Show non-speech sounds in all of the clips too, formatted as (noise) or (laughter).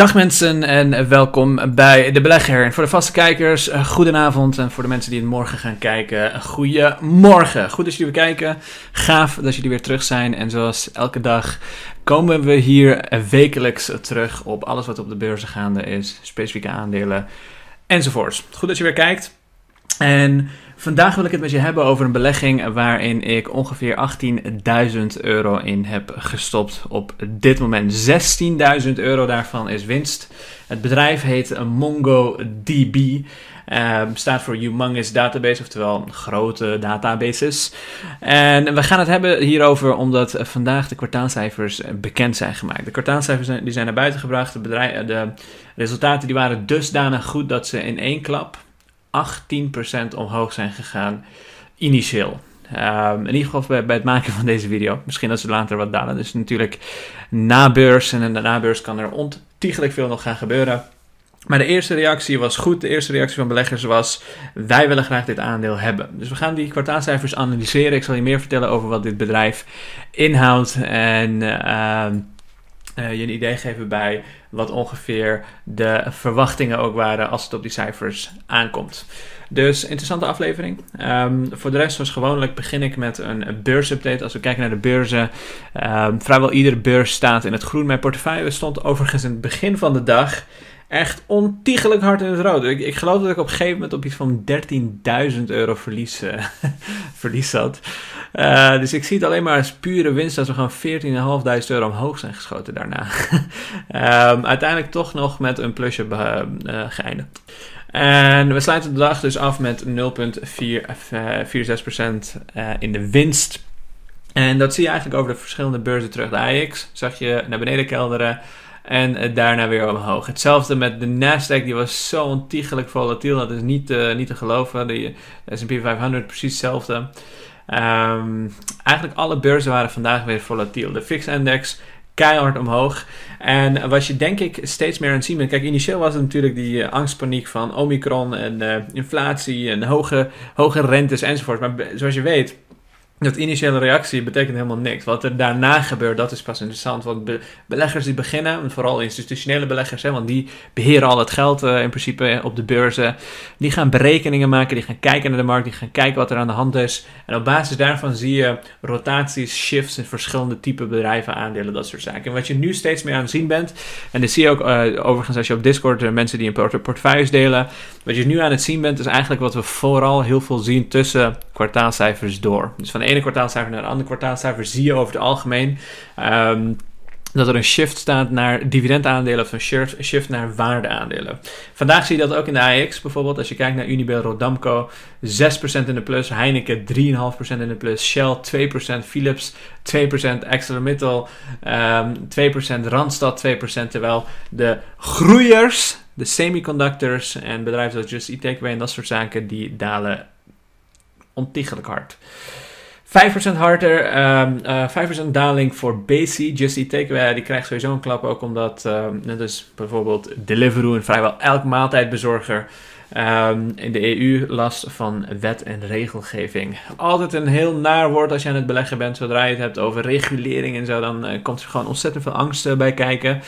Dag mensen en welkom bij De Belegger. En voor de vaste kijkers, eh, goedenavond. En voor de mensen die het morgen gaan kijken, goedemorgen. Goed dat jullie weer kijken. Gaaf dat jullie weer terug zijn. En zoals elke dag komen we hier wekelijks terug op alles wat op de beurzen gaande is. Specifieke aandelen enzovoorts. Goed dat je weer kijkt. En vandaag wil ik het met je hebben over een belegging waarin ik ongeveer 18.000 euro in heb gestopt op dit moment. 16.000 euro daarvan is winst. Het bedrijf heet MongoDB. Uh, staat voor Humongous Database, oftewel grote databases. En we gaan het hebben hierover omdat vandaag de kwartaalcijfers bekend zijn gemaakt. De kwartaalcijfers die zijn naar buiten gebracht. De, bedrijf, de resultaten die waren dusdanig goed dat ze in één klap 18% omhoog zijn gegaan, initieel. Um, in ieder geval bij, het maken van deze video. Misschien dat ze later wat dalen. Dus natuurlijk na beurs. En de nabeurs kan er ontiegelijk veel nog gaan gebeuren. Maar de eerste reactie was goed. De eerste reactie van beleggers was: wij willen graag dit aandeel hebben. Dus we gaan die kwartaalcijfers analyseren. Ik zal je meer vertellen over wat dit bedrijf inhoudt. En uh, uh, je een idee geven bij wat ongeveer de verwachtingen ook waren als het op die cijfers aankomt. Dus interessante aflevering. Um, voor de rest, zoals gewoonlijk, begin ik met een beursupdate. Als we kijken naar de beurzen, um, vrijwel iedere beurs staat in het groen. Mijn portefeuille stond overigens in het begin van de dag echt ontiegelijk hard in het rood. Ik, ik geloof dat ik op een gegeven moment op iets van 13.000 euro verlies, uh, (laughs) verlies zat. Uh, dus ik zie het alleen maar als pure winst als we gewoon 14.500 euro omhoog zijn geschoten daarna. um, (laughs) uiteindelijk toch nog met een plusje uh, geëindigd. En we sluiten de dag dus af met 0,46% in de winst. En dat zie je eigenlijk over de verschillende beurzen terug. De AX zag je naar beneden kelderen. En daarna weer omhoog. Hetzelfde met de Nasdaq, die was zo ontiegelijk volatiel. Dat is niet, uh, niet te geloven. De, S&P 500 precies hetzelfde. Um, eigenlijk alle beurzen waren vandaag weer volatiel. De FIX-index keihard omhoog. En wat je denk ik steeds meer aan het zien bent. Kijk, initieel was het natuurlijk die uh, angstpaniek van Omicron en inflatie en hoge, hoge rentes enzovoort. Maar zoals je weet dat initiële reactie betekent helemaal niks. Wat er daarna gebeurt, dat is pas interessant. Want beleggers die beginnen, vooral institutionele beleggers, hè, want die beheren al het geld uh, in principe op de beurzen. Die gaan berekeningen maken, die gaan kijken naar de markt, die gaan kijken wat er aan de hand is. En op basis daarvan zie je rotaties, shifts in verschillende type bedrijven, aandelen, dat soort zaken. En wat je nu steeds meer aan het zien bent, en dat zie je ook uh, overigens als je op Discord uh, mensen die een port delen. Wat je nu aan het zien bent, is eigenlijk wat we vooral heel veel zien tussen kwartaalcijfers door. Dus van ene kwartaalcijfer naar de andere kwartaalcijfer zie je over het algemeen um, dat er een shift staat naar dividendaandelen of een shift naar waardeaandelen. Vandaag zie je dat ook in de AX bijvoorbeeld. Als je kijkt naar Unibail Rodamco, 6% in de plus. Heineken 3,5% in de plus. Shell 2%. Philips 2%. ArcelorMittal um, 2%. Randstad 2%. Terwijl de groeiers, de semiconductors en bedrijven zoals Just Eat Takeaway en dat soort zaken, die dalen ontiegelijk hard. 5% harder, um, uh, 5% daling voor BC, Just Eat Takeaway. Die krijgt sowieso een klap ook omdat, um, net als bijvoorbeeld Deliveroo en vrijwel elk maaltijdbezorger um, in de EU last van wet en regelgeving. Altijd een heel naar woord als je aan het beleggen bent. Zodra je het hebt over regulering en zo, dan uh, komt er gewoon ontzettend veel angst uh, bij kijken.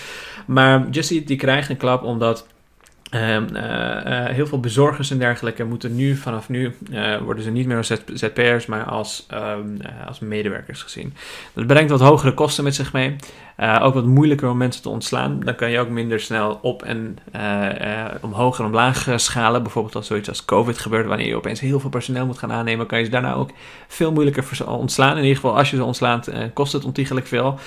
Maar Just Eat die krijgt een klap omdat Um, uh, uh, heel veel bezorgers en dergelijke moeten nu, vanaf nu, uh, worden ze niet meer als ZP'ers, maar als, um, als medewerkers gezien. Dat brengt wat hogere kosten met zich mee. Ook wat moeilijker om mensen te ontslaan. Dan kan je ook minder snel op en omhoog en omlaag schalen. Bijvoorbeeld als zoiets als COVID gebeurt, wanneer je opeens heel veel personeel moet gaan aannemen, kan je ze daarna ook veel moeilijker ontslaan. In ieder geval, als je ze ontslaat, kost het ontiegelijk veel.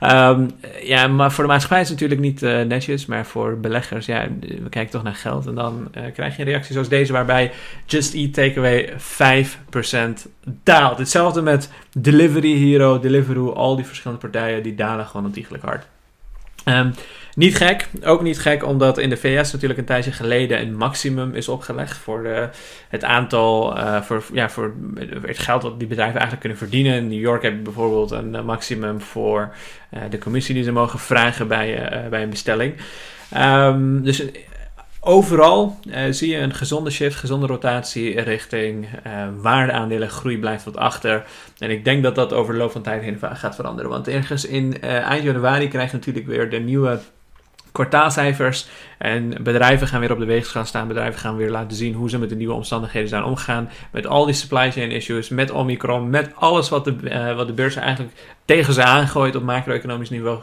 Um, ja, maar voor de maatschappij is het natuurlijk niet netjes, maar voor beleggers, ja, we kijken toch naar geld. En dan krijg je een reactie zoals deze, waarbij Just Eat Takeaway 5% daalt. Hetzelfde met Delivery Hero, Deliveroo, al die verschillende partijen, die dalen gewoon ontiegelijk hard. Um, niet gek, ook niet gek, omdat in de VS natuurlijk een tijdje geleden een maximum is opgelegd voor de, het aantal, uh, voor, ja, voor het geld dat die bedrijven eigenlijk kunnen verdienen. In New York heb je bijvoorbeeld een maximum voor de commissie die ze mogen vragen bij, bij een bestelling. Um, dus Overal uh, zie je een gezonde shift, gezonde rotatie richting uh, waardeaandelen. Groei blijft wat achter. En ik denk dat dat over de loop van tijd heen gaat veranderen. Want ergens in uh, eind januari krijg je natuurlijk weer de nieuwe kwartaalcijfers. En bedrijven gaan weer op de weegschaal staan. Bedrijven gaan weer laten zien hoe ze met de nieuwe omstandigheden zijn omgegaan. Met al die supply chain issues, met Omicron, met alles wat de, wat de beurs eigenlijk tegen ze aangooit op macro-economisch niveau.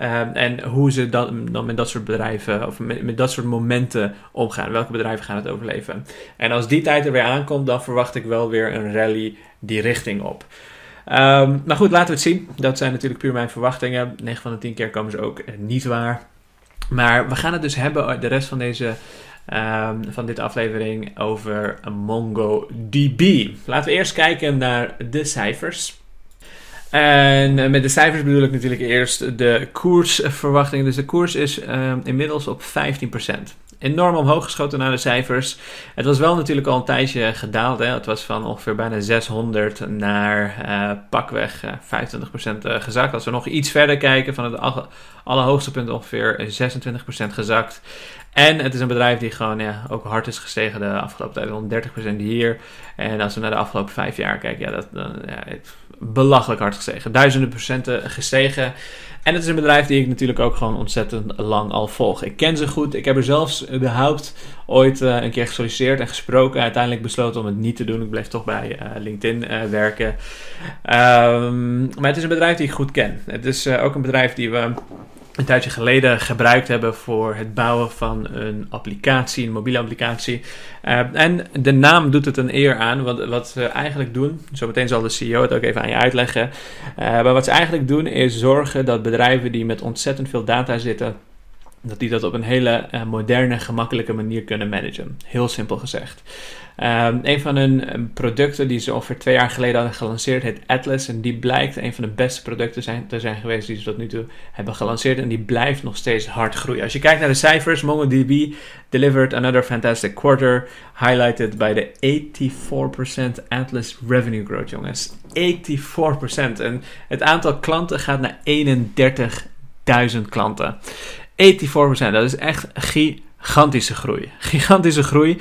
Uh, en hoe ze dan, dan met dat soort bedrijven of met, dat soort momenten omgaan. Welke bedrijven gaan het overleven? En als die tijd er weer aankomt, dan verwacht ik wel weer een rally die richting op. Maar goed, laten we het zien. Dat zijn natuurlijk puur mijn verwachtingen. 9 van de 10 keer komen ze ook niet waar. Maar we gaan het dus hebben de rest van deze um, van dit aflevering over MongoDB. Laten we eerst kijken naar de cijfers. En eh, met de cijfers bedoel ik natuurlijk eerst de koersverwachting. Dus de koers is um, inmiddels op 15% enorm omhoog geschoten naar de cijfers. Het was wel natuurlijk al een tijdje gedaald. Hè? Het was van ongeveer bijna 600 naar uh, pakweg uh, 25% uh, gezakt. Als we nog iets verder kijken, van het allerhoogste punt ongeveer 26% gezakt. En het is een bedrijf die gewoon ja, ook hard is gestegen de afgelopen tijd. 130% hier. En als we naar de afgelopen vijf jaar kijken, ja, dat, dan, ja, het, belachelijk hard gestegen. Duizenden procenten gestegen. En het is een bedrijf die ik natuurlijk ook gewoon ontzettend lang al volg. Ik ken ze goed. Ik heb er zelfs überhaupt ooit uh, een keer gesolliciteerd en gesproken. Uiteindelijk besloten om het niet te doen. Ik bleef toch bij uh, LinkedIn uh, werken. Um, maar het is een bedrijf die ik goed ken. Het is ook een bedrijf die we een tijdje geleden gebruikt hebben voor het bouwen van een applicatie, een mobiele applicatie. Uh, en de naam doet het een eer aan. Wat, wat ze eigenlijk doen, zometeen zal de CEO het ook even aan je uitleggen. Uh, maar wat ze eigenlijk doen is zorgen dat bedrijven die met ontzettend veel data zitten, dat die dat op een hele uh, moderne, gemakkelijke manier kunnen managen. Heel simpel gezegd. Um, een van hun producten die ze ongeveer twee jaar geleden hadden gelanceerd heet Atlas. En die blijkt een van de beste producten zijn, te zijn geweest die ze tot nu toe hebben gelanceerd. En die blijft nog steeds hard groeien. Als je kijkt naar de cijfers, MongoDB delivered another fantastic quarter. Highlighted by the 84% Atlas revenue growth, jongens. 84%. En het aantal klanten gaat naar 31.000 klanten. 84%, dat is echt gigantische groei. Gigantische groei.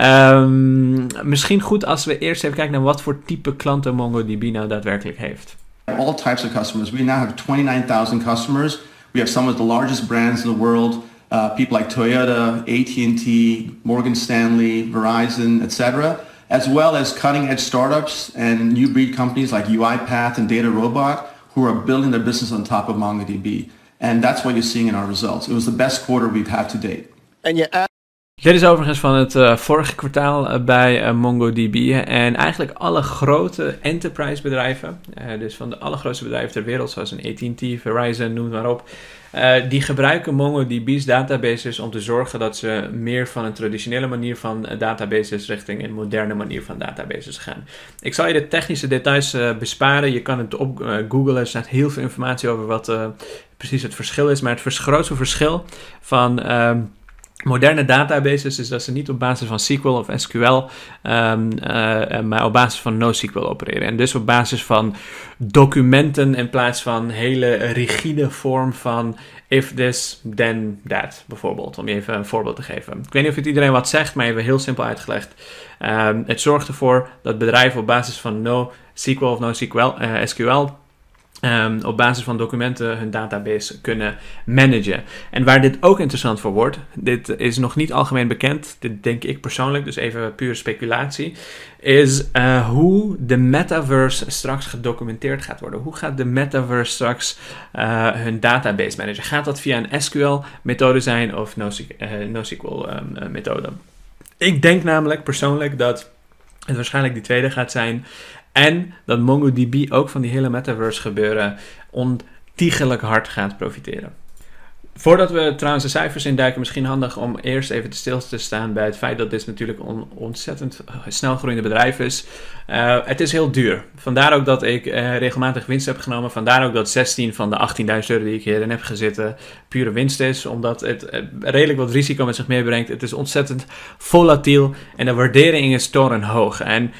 Um, misschien goed als we eerst even kijken naar wat voor type klanten MongoDB nou daadwerkelijk heeft. All types of customers. We now have 29,000 customers. We have some of the largest brands in the world. Uh, people like Toyota, AT&T, Morgan Stanley, Verizon, etc. As well as cutting edge startups and new breed companies like UiPath and Data Robot who are building their business on top of MongoDB. And that's what you're seeing in our results. It was the best quarter we've had to date. En je dit is overigens van het uh, vorige kwartaal uh, bij uh, MongoDB. En eigenlijk alle grote enterprise bedrijven, dus van de allergrootste bedrijven ter wereld, zoals een AT&T, Verizon, noem het maar op, die gebruiken MongoDB's databases om te zorgen dat ze meer van een traditionele manier van databases richting een moderne manier van databases gaan. Ik zal je de technische details besparen. Je kan het op googlen. Er staat heel veel informatie over wat precies het verschil is. Maar het grootste verschil van ehm, moderne databases is dat ze niet op basis van SQL of SQL, ehm, uh, maar op basis van NoSQL opereren. En dus op basis van documenten in plaats van hele rigide vorm van if this, then that, bijvoorbeeld. Om je even een voorbeeld te geven. Ik weet niet of het iedereen wat zegt, maar even heel simpel uitgelegd. Um, het zorgt ervoor dat bedrijven op basis van NoSQL of NoSQL, uh, SQL Um, op basis van documenten hun database kunnen managen. En waar dit ook interessant voor wordt, dit is nog niet algemeen bekend, dit denk ik persoonlijk, dus even puur speculatie, is uh, hoe de metaverse straks gedocumenteerd gaat worden. Hoe gaat de metaverse straks uh, hun database managen? Gaat dat via een SQL-methode zijn of NoSQL-methode? Um, ik denk namelijk persoonlijk dat het waarschijnlijk die tweede gaat zijn. En dat MongoDB ook van die hele metaverse gebeuren ontiegelijk hard gaat profiteren. Voordat we trouwens de cijfers induiken, misschien handig om eerst even stil te staan bij het feit dat dit natuurlijk een ontzettend snel groeiende bedrijf is. Uh, het is heel duur. Vandaar ook dat ik uh, regelmatig winst heb genomen. Vandaar ook dat 16 van de 18.000 euro die ik hierin heb gezeten pure winst is. Omdat het uh, redelijk wat risico met zich meebrengt. Het is ontzettend volatiel en de waardering is torenhoog. En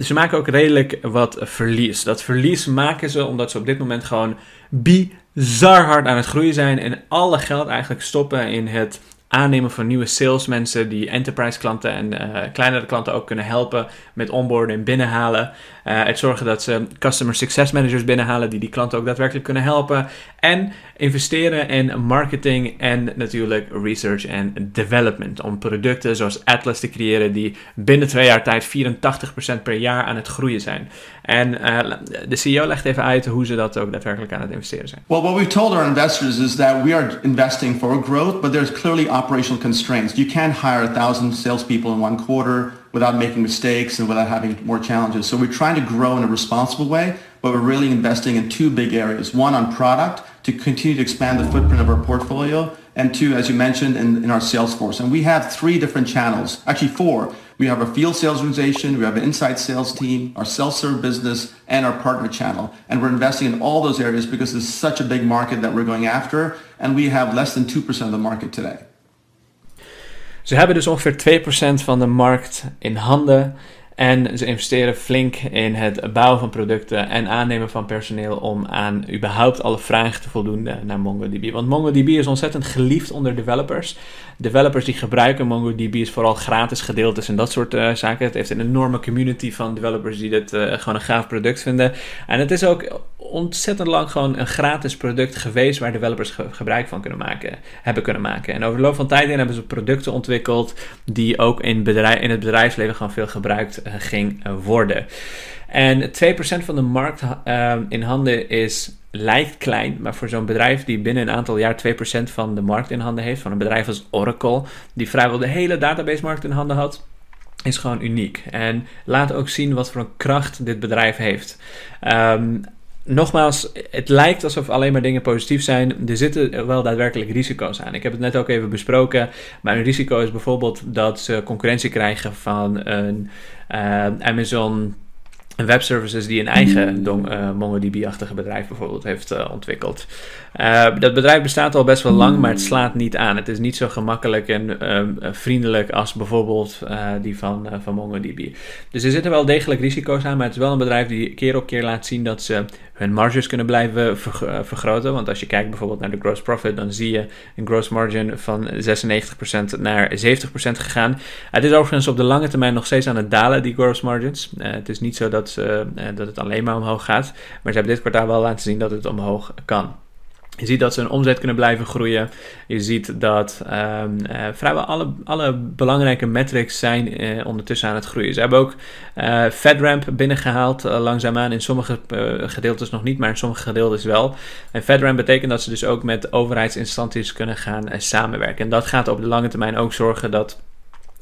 ze maken ook redelijk wat verlies. Dat verlies maken ze omdat ze op dit moment gewoon bizar hard aan het groeien zijn en alle geld eigenlijk stoppen in het aannemen van nieuwe salesmensen die enterprise klanten en uh, kleinere klanten ook kunnen helpen met onboarden en binnenhalen. Uh, het zorgen dat ze customer success managers binnenhalen die die klanten ook daadwerkelijk kunnen helpen. En investeren in marketing en natuurlijk research en development. Om producten zoals Atlas te creëren die binnen twee jaar tijd 84% per jaar aan het groeien zijn. En uh, de CEO legt even uit hoe ze dat ook daadwerkelijk aan het investeren zijn. Well, what we've told our investors is that we are investing for growth, but there's clearly operational constraints. You can't hire a thousand salespeople in one quarter without making mistakes and without having more challenges. So we're trying to grow in a responsible way, but we're really investing in two big areas. One on product to continue to expand the footprint of our portfolio, and two, as you mentioned, in, in our sales force. And we have three different channels, actually four. We have a field sales organization, we have an inside sales team, our self-serve business, and our partner channel. And we're investing in all those areas because it's such a big market that we're going after, and we have less than 2% of the market today. Ze hebben dus ongeveer 2% van de markt in handen. En ze investeren flink in het bouwen van producten en aannemen van personeel om aan überhaupt alle vragen te voldoen naar MongoDB. Want MongoDB is ontzettend geliefd onder developers. Developers die gebruiken MongoDB is vooral gratis gedeeltes en dat soort uh, zaken. Het heeft een enorme community van developers die dit uh, gewoon een gaaf product vinden. En het is ook ontzettend lang gewoon een gratis product geweest waar developers ge gebruik van kunnen maken, hebben kunnen maken. En over de loop van tijd hebben ze producten ontwikkeld die ook in, bedrijf, in het bedrijfsleven gewoon veel gebruikt ging worden. En 2% van de markt uh, in handen is, lijkt klein, maar voor zo'n bedrijf die binnen een aantal jaar 2% van de markt in handen heeft, van een bedrijf als Oracle, die vrijwel de hele database-markt in handen had, is gewoon uniek. En laat ook zien wat voor een kracht dit bedrijf heeft. Um, nogmaals, het lijkt alsof alleen maar dingen positief zijn. Er zitten wel daadwerkelijk risico's aan. Ik heb het net ook even besproken. Maar een risico is bijvoorbeeld dat ze concurrentie krijgen van een uh, Amazon webservices die een eigen uh, MongoDB-achtige bedrijf bijvoorbeeld heeft uh, ontwikkeld. Uh, dat bedrijf bestaat al best wel lang, maar het slaat niet aan. Het is niet zo gemakkelijk en vriendelijk als bijvoorbeeld die van, van MongoDB. Dus er zitten wel degelijk risico's aan, maar het is wel een bedrijf die keer op keer laat zien dat ze hun marges kunnen blijven vergroten. Want als je kijkt bijvoorbeeld naar de gross profit, dan zie je een gross margin van 96% naar 70% gegaan. Het is overigens op de lange termijn nog steeds aan het dalen, die gross margins. het is niet zo dat dat, uh, dat het alleen maar omhoog gaat. Maar ze hebben dit kwartaal wel laten zien dat het omhoog kan. Je ziet dat ze een omzet kunnen blijven groeien. Je ziet dat um, uh, vrijwel alle, alle belangrijke metrics zijn uh, ondertussen aan het groeien. Ze hebben ook uh, FedRAMP binnengehaald langzaamaan. In sommige gedeeltes nog niet, maar in sommige gedeeltes wel. En FedRAMP betekent dat ze dus ook met overheidsinstanties kunnen gaan samenwerken. En dat gaat op de lange termijn ook zorgen dat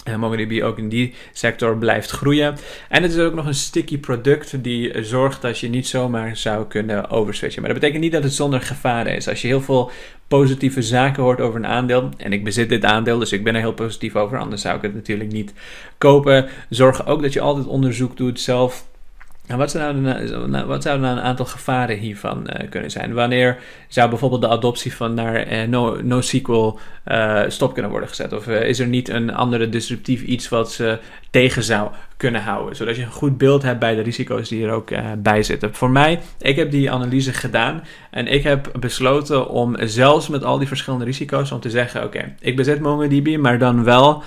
en MongoDB ook in die sector blijft groeien. En het is ook nog een sticky product die zorgt dat je niet zomaar zou kunnen overswitchen. Maar dat betekent niet dat het zonder gevaren is. Als je heel veel positieve zaken hoort over een aandeel, en ik bezit dit aandeel, dus ik ben er heel positief over, anders zou ik het natuurlijk niet kopen. Zorg ook dat je altijd onderzoek doet zelf en wat zouden nou, wat zouden nou een aantal gevaren hiervan uh, kunnen zijn? Wanneer zou bijvoorbeeld de adoptie van naar uh, no, NoSQL uh, stop kunnen worden gezet? Of is er niet een andere disruptief iets wat ze tegen zou kunnen houden? Zodat je een goed beeld hebt bij de risico's die er ook bij zitten. Voor mij, ik heb die analyse gedaan en ik heb besloten om zelfs met al die verschillende risico's om te zeggen: oké, ik bezit MongoDB, maar dan wel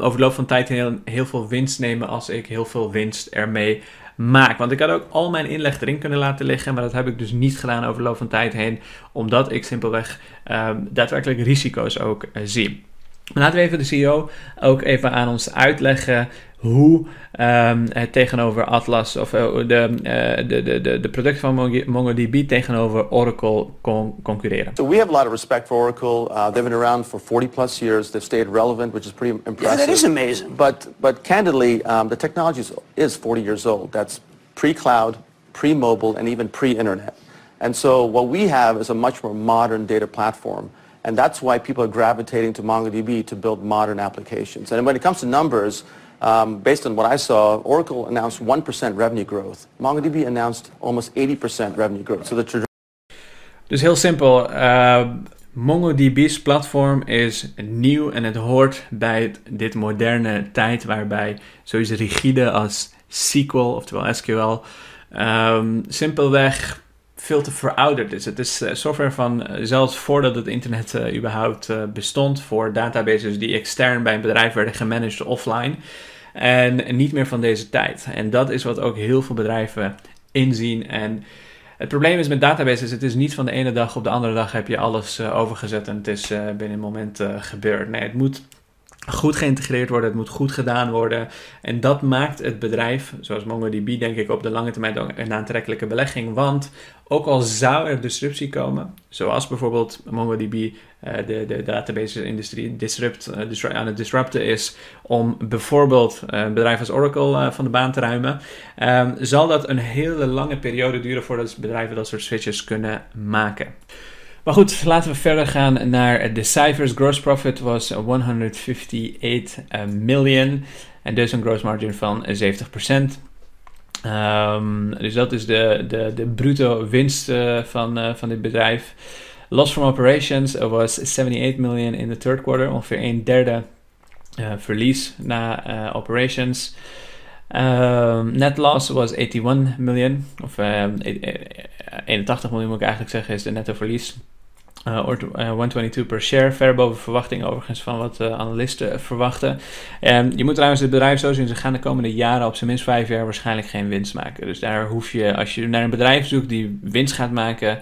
over de loop van tijd heel, heel veel winst nemen als ik heel veel winst ermee maak. Want ik had ook al mijn inleg erin kunnen laten liggen, maar dat heb ik dus niet gedaan over de loop van tijd heen, omdat ik simpelweg um, daadwerkelijk risico's ook uh, zie. Laten we even de CEO ook even aan ons uitleggen hoe um, het tegenover Atlas of uh, de, uh, de, de, de, de producten van MongoDB tegenover Oracle con concurreren. So we have a lot of respect for Oracle. Uh, they've been around for 40 plus years. They've stayed relevant, which is pretty impressive. Yeah, that is amazing. But but candidly, um, the technology is 40 years old. That's pre-cloud, pre-mobile, and even pre-internet. And so what we have is a much more modern data platform. And that's why people are gravitating to MongoDB to build modern applications. And when it comes to numbers, um, based on what I saw, Oracle announced 1% revenue growth. MongoDB announced almost 80% revenue growth. So the dus heel simpel. Uh, MongoDB's platform is nieuw en het hoort bij dit moderne tijd waarbij zoiets rigide als SQL, oftewel SQL, um, simpelweg veel te verouderd is. Het is software van zelfs voordat het internet überhaupt bestond voor databases die extern bij een bedrijf werden gemanaged offline. En niet meer van deze tijd. En dat is wat ook heel veel bedrijven inzien. En het probleem is met databases, het is niet van de ene dag op de andere dag heb je alles overgezet en het is binnen een moment gebeurd. Nee, het moet goed geïntegreerd worden, het moet goed gedaan worden. En dat maakt het bedrijf, zoals MongoDB, denk ik op de lange termijn een aantrekkelijke belegging. Want ook al zou er disruptie komen, zoals bijvoorbeeld MongoDB uh, de, de database-industrie disrupt, uh, aan het disrupten is om bijvoorbeeld een bedrijf als Oracle uh, van de baan te ruimen, um, zal dat een hele lange periode duren voordat bedrijven dat soort switches kunnen maken. Maar goed, laten we verder gaan naar de cijfers. Gross profit was 158 million en dus een gross margin van 70%. Um, dus dat is de, de, de bruto winst van, van dit bedrijf. Loss from operations was 78 million in de third quarter, ongeveer een derde verlies na operations. Um, net loss was 81 million, of 81 miljoen moet ik eigenlijk zeggen, is de netto verlies. Uh, 122 per share, ver boven verwachting overigens van wat uh, analisten verwachten. Um, je moet trouwens het bedrijf zo zien, ze gaan de komende jaren op zijn minst vijf jaar waarschijnlijk geen winst maken. Dus daar hoef je, als je naar een bedrijf zoekt die winst gaat maken,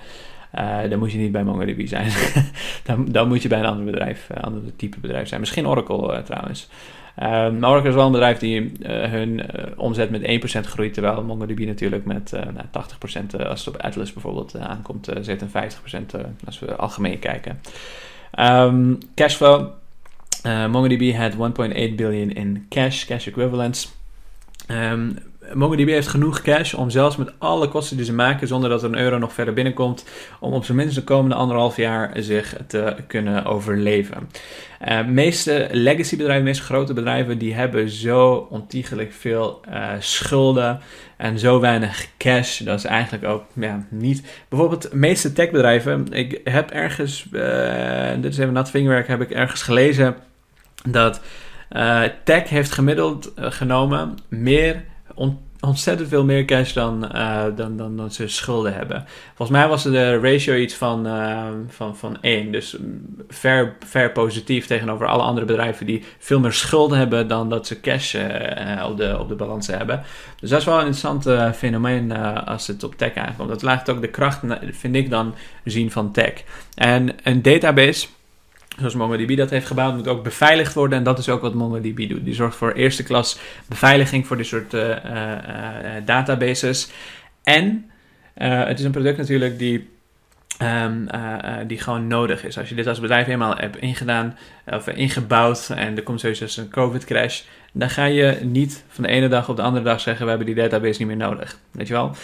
dan moet je niet bij MongoDB zijn. (laughs) dan, dan, moet je bij een ander bedrijf, ander type bedrijf zijn. Misschien Oracle trouwens. Um, Oracle is wel een bedrijf die uh, hun uh, omzet met 1% groeit, terwijl MongoDB natuurlijk met uh, nou, 80% als het op Atlas bijvoorbeeld aankomt, zit een 50% als we algemeen kijken. Um, cashflow. MongoDB had 1.8 billion in cash, cash equivalents. Um, MongoDB heeft genoeg cash om zelfs met alle kosten die ze maken, zonder dat er een euro nog verder binnenkomt, om op zijn minst de komende anderhalf jaar zich te kunnen overleven. De uh, meeste legacy bedrijven, meeste grote bedrijven, die hebben zo ontiegelijk veel uh, schulden en zo weinig cash. Dat is eigenlijk ook ja, niet. Bijvoorbeeld, de meeste techbedrijven, ik heb ergens, uh, dit is even nat vingerwerk, heb ik ergens gelezen dat tech heeft gemiddeld genomen meer ontzettend veel meer cash dan, uh, dan, dan, dan ze schulden hebben. Volgens mij was de ratio iets van, uh, van, van 1. Dus ver, ver positief tegenover alle andere bedrijven die veel meer schulden hebben dan dat ze cash uh, op, de, op de balans hebben. Dus dat is wel een interessant fenomeen als het op tech aankomt. Dat laat ook de kracht, vind ik dan, zien van tech. En een database zoals MongoDB dat heeft gebouwd, moet ook beveiligd worden. En dat is ook wat MongoDB doet. Die zorgt voor eerste klas beveiliging voor dit soort uh, uh, databases. En het is een product natuurlijk die, um, die gewoon nodig is. Als je dit als bedrijf eenmaal hebt ingedaan of ingebouwd en er komt sowieso een COVID-crash, dan ga je niet van de ene dag op de andere dag zeggen: we hebben die database niet meer nodig. Weet je wel?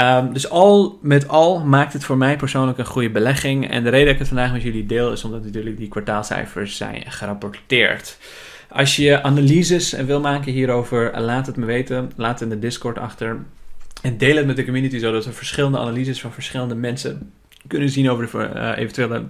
Um, dus al met al maakt het voor mij persoonlijk een goede belegging. En de reden dat ik het vandaag met jullie deel is omdat natuurlijk die kwartaalcijfers zijn gerapporteerd. Als je analyses wil maken hierover, laat het me weten. Laat het in de Discord achter. En deel het met de community zodat we verschillende analyses van verschillende mensen kunnen zien over de uh, eventuele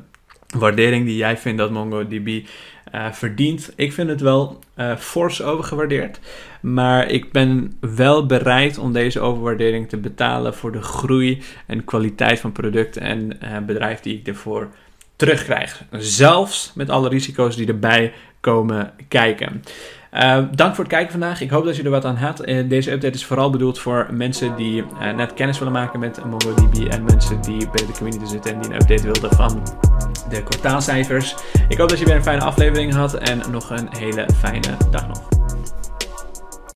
waardering die jij vindt dat MongoDB uh, verdient. Ik vind het wel uh, fors overgewaardeerd. Maar ik ben wel bereid om deze overwaardering te betalen voor de groei en kwaliteit van product en uh, bedrijf die ik ervoor terugkrijg. Zelfs met alle risico's die erbij komen kijken. Uh, dank voor het kijken vandaag. Ik hoop dat je er wat aan had. Uh, deze update is vooral bedoeld voor mensen die uh, net kennis willen maken met MongoDB en mensen die bij de community zitten en die een update wilden van de kwartaalcijfers. Ik hoop dat je weer een fijne aflevering had en nog een hele fijne dag nog.